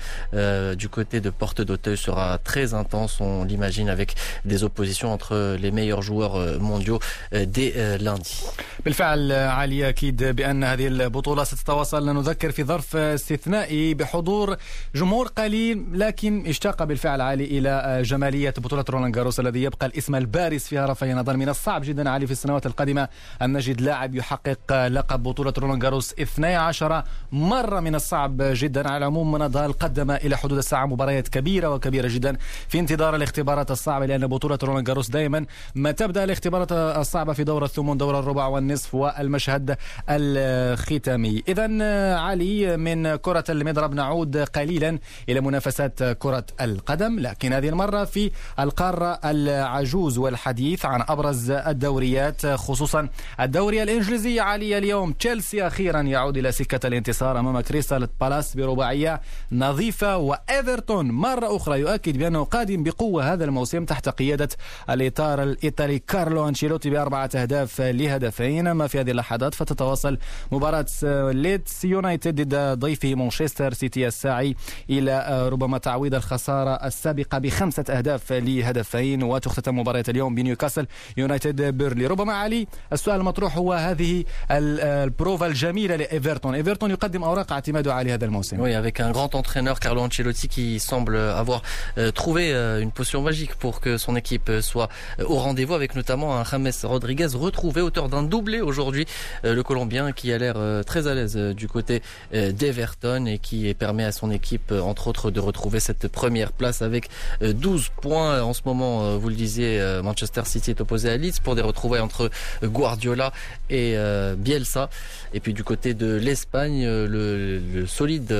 S2: du côté de Porte d'Auteuil sera très intense, on l'imagine, avec des oppositions entre les meilleurs joueurs mondiaux dès lundi.
S1: بالفعل علي اكيد بان هذه البطوله ستتواصل نذكر في ظرف استثنائي بحضور جمهور قليل قليل لكن اشتاق بالفعل علي إلى جمالية بطولة رولان جاروس الذي يبقى الاسم البارز فيها رافائيل نادال من الصعب جدا علي في السنوات القادمة أن نجد لاعب يحقق لقب بطولة رولان جاروس 12 مرة من الصعب جدا على العموم. نادال قدم إلى حدود الساعة مباريات كبيرة وكبيرة جدا في انتظار الاختبارات الصعبة لأن بطولة رولان جاروس دائما ما تبدأ الاختبارات الصعبة في دور الثمن دور الربع والنصف والمشهد الختامي. اذا علي من كرة المضرب نعود قليلا إلى منافسات كرة القدم لكن هذه المرة في القارة العجوز والحديث عن أبرز الدوريات خصوصا الدوري الإنجليزي. علي اليوم تشيلسي أخيرا يعود إلى سكة الانتصار أمام كريستال بالاس برباعية نظيفة. وإيفرتون مرة أخرى يؤكد بأنه قادم بقوة هذا الموسم تحت قيادة الإطار الإيطالي كارلو أنشيلوتي بأربعة أهداف لهدفين. أما في هذه اللحظات فتتواصل مباراة ليدز يونايتد ضد ضيفه مانشستر سيتي الساعي إلى ربما تعويض الخسارة السابقة بخمسة أهداف لهدفين وتختتم مباراة اليوم بنيوكاسل يونايتد بيرلي ربما علي السؤال المطروح هو هذه البروفا الجميلة لإيفرتون إيفرتون يقدم أوراق اعتماده على هذا الموسم
S2: Oui, avec un grand entraîneur, Carlo Ancelotti, qui semble avoir euh, trouvé euh, une potion magique pour que son équipe soit euh, au rendez-vous, avec notamment un James Rodriguez retrouvé, auteur d'un doublé aujourd'hui, le Colombien qui a l'air très à l'aise du côté d'Everton et qui permet à son équipe, entre autres, de retrouver cette première place avec 12 euh, points. En ce moment, euh, vous le disiez, euh, Manchester City est opposé à Leeds pour des retrouvailles entre Guardiola et Bielsa. Et puis du côté de l'Espagne, le, solide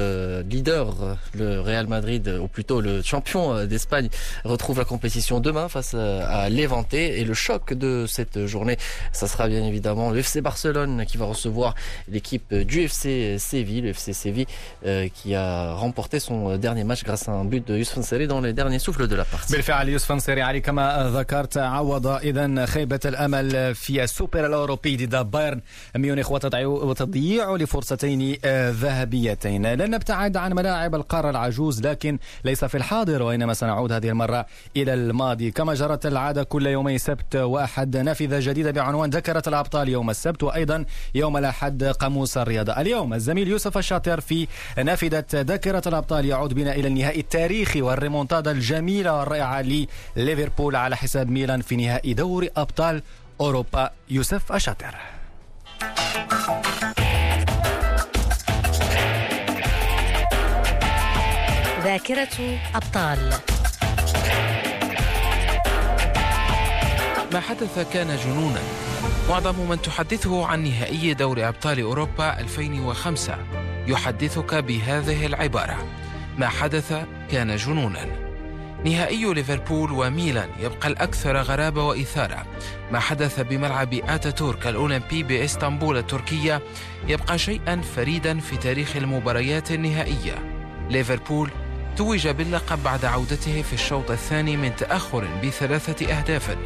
S2: leader, le Real Madrid, ou plutôt le champion d'Espagne, retrouve la compétition demain face à Levante. Et le choc de cette journée, ça sera bien évidemment le FC Barcelone qui va recevoir l'équipe du FC Séville, le FC Séville qui a remporté son dernier match grâce à un but de Youssef Nseri dans les derniers souffles de la partie.
S1: بالفعل يوسف نصيري علي كما ذكرت عوض اذا خيبة الأمل في السوبر الأوروبي ضد بايرن ميونخ وتضييع لفرصتين ذهبيتين. لن نبتعد عن ملاعب القارة العجوز لكن ليس في الحاضر وإنما سنعود هذه المرة إلى الماضي. كما جرت العادة كل يومي سبت واحد نافذة جديدة بعنوان ذكرة الأبطال يوم السبت وأيضا يوم الأحد قاموس الرياضه اليوم الزميل يوسف الشاطر في نافذة ذاكرة الأبطال يعود بنا إلى النهائي التاريخي والريمونتادا الجميلة والرائعة لليفربول على حساب ميلان في نهائي دوري أبطال أوروبا. يوسف أشاتر
S14: ذاكرة أبطال.
S3: ما حدث كان جنونا. معظم من تحدثه عن نهائي دوري أبطال أوروبا 2005 يحدثك بهذه العبارة. ما حدث كان جنونا. نهائي ليفربول وميلان يبقى الأكثر غرابة وإثارة. ما حدث بملعب آتاتورك الأولمبي بإسطنبول التركية يبقى شيئا فريدا في تاريخ المباريات النهائية. ليفربول توج باللقب بعد عودته في الشوط الثاني من تأخر بثلاثة أهداف.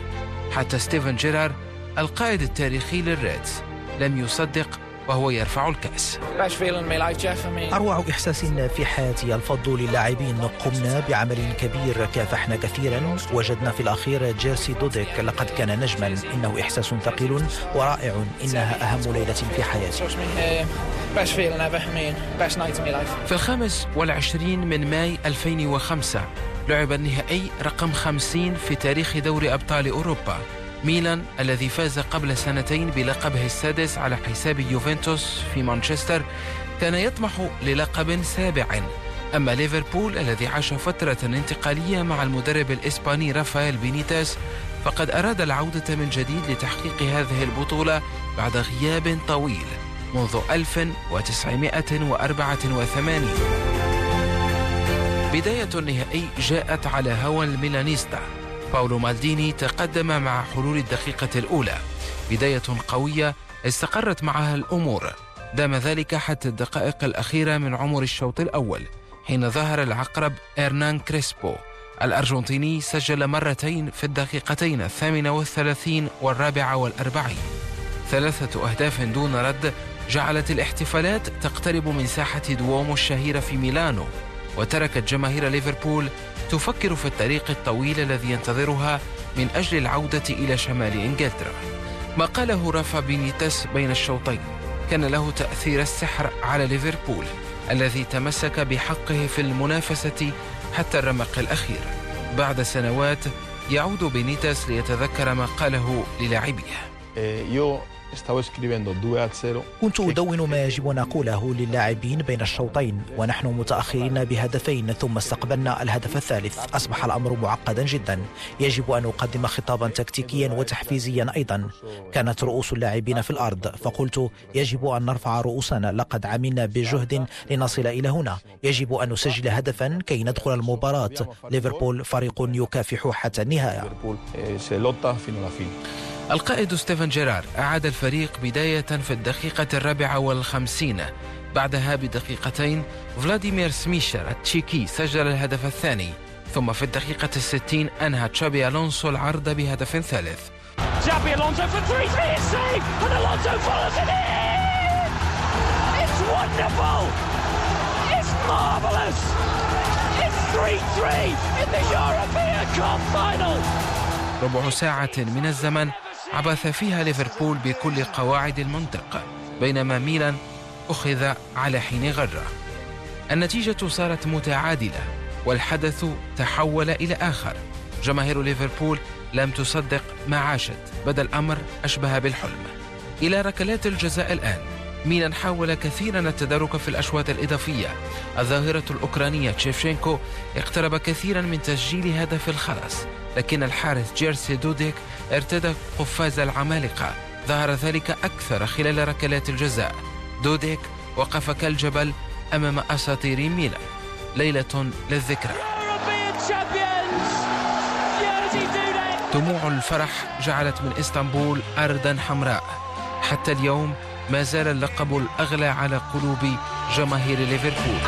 S3: حتى ستيفن جيرار القائد التاريخي للريدز لم يصدق وهو يرفع الكأس.
S15: أروع إحساس في حياتي الفضل للاعبين. قمنا بعمل كبير كافحنا كثيرا. وجدنا في الأخير جيرسي دوديك. لقد كان نجما. إنه إحساس ثقيل ورائع. إنها أهم ليلة في حياتي.
S3: في الخامس والعشرين من ماي 2005 لعب النهائي رقم 50 في تاريخ دوري أبطال أوروبا. ميلان الذي فاز قبل سنتين بلقبه السادس على حساب يوفنتوس في مانشستر كان يطمح للقب سابع. أما ليفربول الذي عاش فترة انتقالية مع المدرب الإسباني رافائيل بينيتيز فقد أراد العودة من جديد لتحقيق هذه البطولة بعد غياب طويل منذ 1984 بداية النهائي جاءت على هوى الميلانيستا. باولو مالديني تقدم مع حلول الدقيقة الأولى. بداية قوية استقرت معها الأمور. دام ذلك حتى الدقائق الأخيرة من عمر الشوط الأول حين ظهر العقرب إرنان كريسبو. الأرجنتيني سجل مرتين في الدقيقتين الثامنة والثلاثين والرابعة والأربعين. ثلاثة أهداف دون رد جعلت الاحتفالات تقترب من ساحة دوومو الشهيرة في ميلانو. وتركت جماهير ليفربول تفكر في الطريق الطويل الذي ينتظرها من أجل العودة إلى شمال إنجلترا. ما قاله رافا بينيتس بين الشوطين كان له تأثير السحر على ليفربول الذي تمسك بحقه في المنافسة حتى الرمق الأخير. بعد سنوات يعود بينيتس ليتذكر ما قاله للاعبيه.
S15: كنت أدون ما يجب أن أقوله للاعبين بين الشوطين ونحن متأخرين بهدفين ثم استقبلنا الهدف الثالث. أصبح الأمر معقدا جدا. يجب أن أقدم خطابا تكتيكيا وتحفيزيا أيضا. كانت رؤوس اللاعبين في الأرض. فقلت يجب أن نرفع رؤوسنا. لقد عملنا بجهد لنصل إلى هنا. يجب أن نسجل هدفا كي ندخل المباراة. ليفربول فريق يكافح حتى النهاية.
S3: القائد ستيفن جيرار أعاد الفريق بداية في الدقيقة الرابعة والخمسين بعدها بدقيقتين فلاديمير سميشر التشيكي سجل الهدف الثاني ثم في الدقيقة الستين أنهى تشابي ألونسو العرض بهدف ثالث
S16: Xabi Alonso for 3-3 is saved and Alonso follows it in! It's wonderful! It's marvellous! It's 3-3 in the European Cup final!
S3: ربع ساعة من الزمن عبث فيها ليفربول بكل قواعد المنطق بينما ميلان أخذ على حين غرة. النتيجة صارت متعادلة والحدث تحول إلى آخر. جماهير ليفربول لم تصدق ما عاشت بدا الأمر أشبه بالحلم. إلى ركلات الجزاء الآن. ميلان حاول كثيرا التدارك في الأشواط الإضافية. الظاهرة الأوكرانية تشيفشينكو اقترب كثيرا من تسجيل هدف الخلاص لكن الحارس جيرسي دوديك ارتدى قفاز العمالقة. ظهر ذلك أكثر خلال ركلات الجزاء. دوديك وقف كالجبل أمام أساطير ميلان. ليلة للذكرى. دموع الفرح جعلت من إسطنبول أرضا حمراء. حتى اليوم ما زال اللقب الأغلى على قلوب جماهير ليفربول.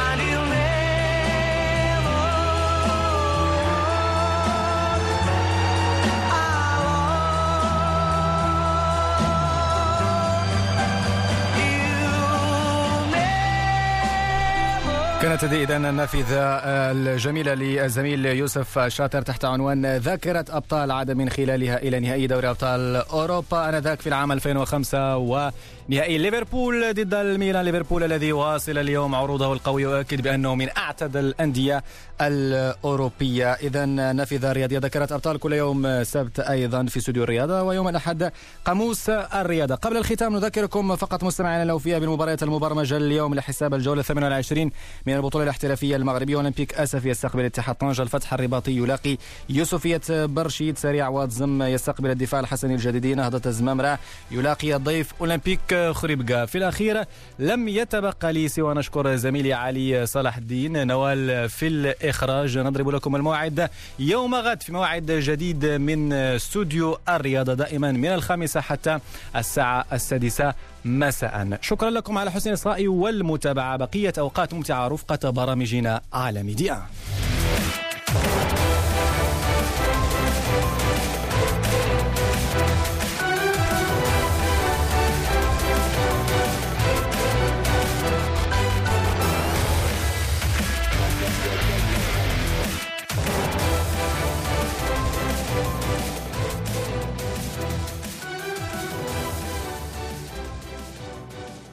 S1: كانت هذه اذا النافذه الجميلة للزميل يوسف شاطر تحت عنوان ذاكرة أبطال عاد من خلالها إلى نهائي دوري أبطال أوروبا. آنذاك في العام 2005 ونهائي ليفربول ضد الميلان. ليفربول الذي يواصل اليوم عروضه القوي ويؤكد بأنه من أعتد الأندية الأوروبية. اذا نافذة رياضية ذكرت أبطال كل يوم سبت أيضا في استوديو الرياضة ويوم الأحد قاموس الرياضة. قبل الختام نذكركم فقط مستمعينا لو فيها بالمباريات المبرمجة اليوم لحساب الجولة 28 من البطولة الاحترافية المغربية أولمبيك اسف يستقبل اتحاد طنجة. الفتح الرباطي يلاقي يوسفيه برشيد سريع وأتزم يستقبل الدفاع الحسني الجديدي نهضه الزمامره يلاقي الضيف أولمبيك خريبكا في الأخير لم يتبقى لي سوى نشكر زميلي علي صلاح الدين. نوال في الإخراج نضرب لكم الموعد. يوم غد في موعد جديد من استوديو الرياضة دائما من الخامسة حتى الساعة السادسة. مساء. شكرا لكم على حسن الإصغاء والمتابعة. بقية أوقات ممتعة رفقة برامجنا على ميديا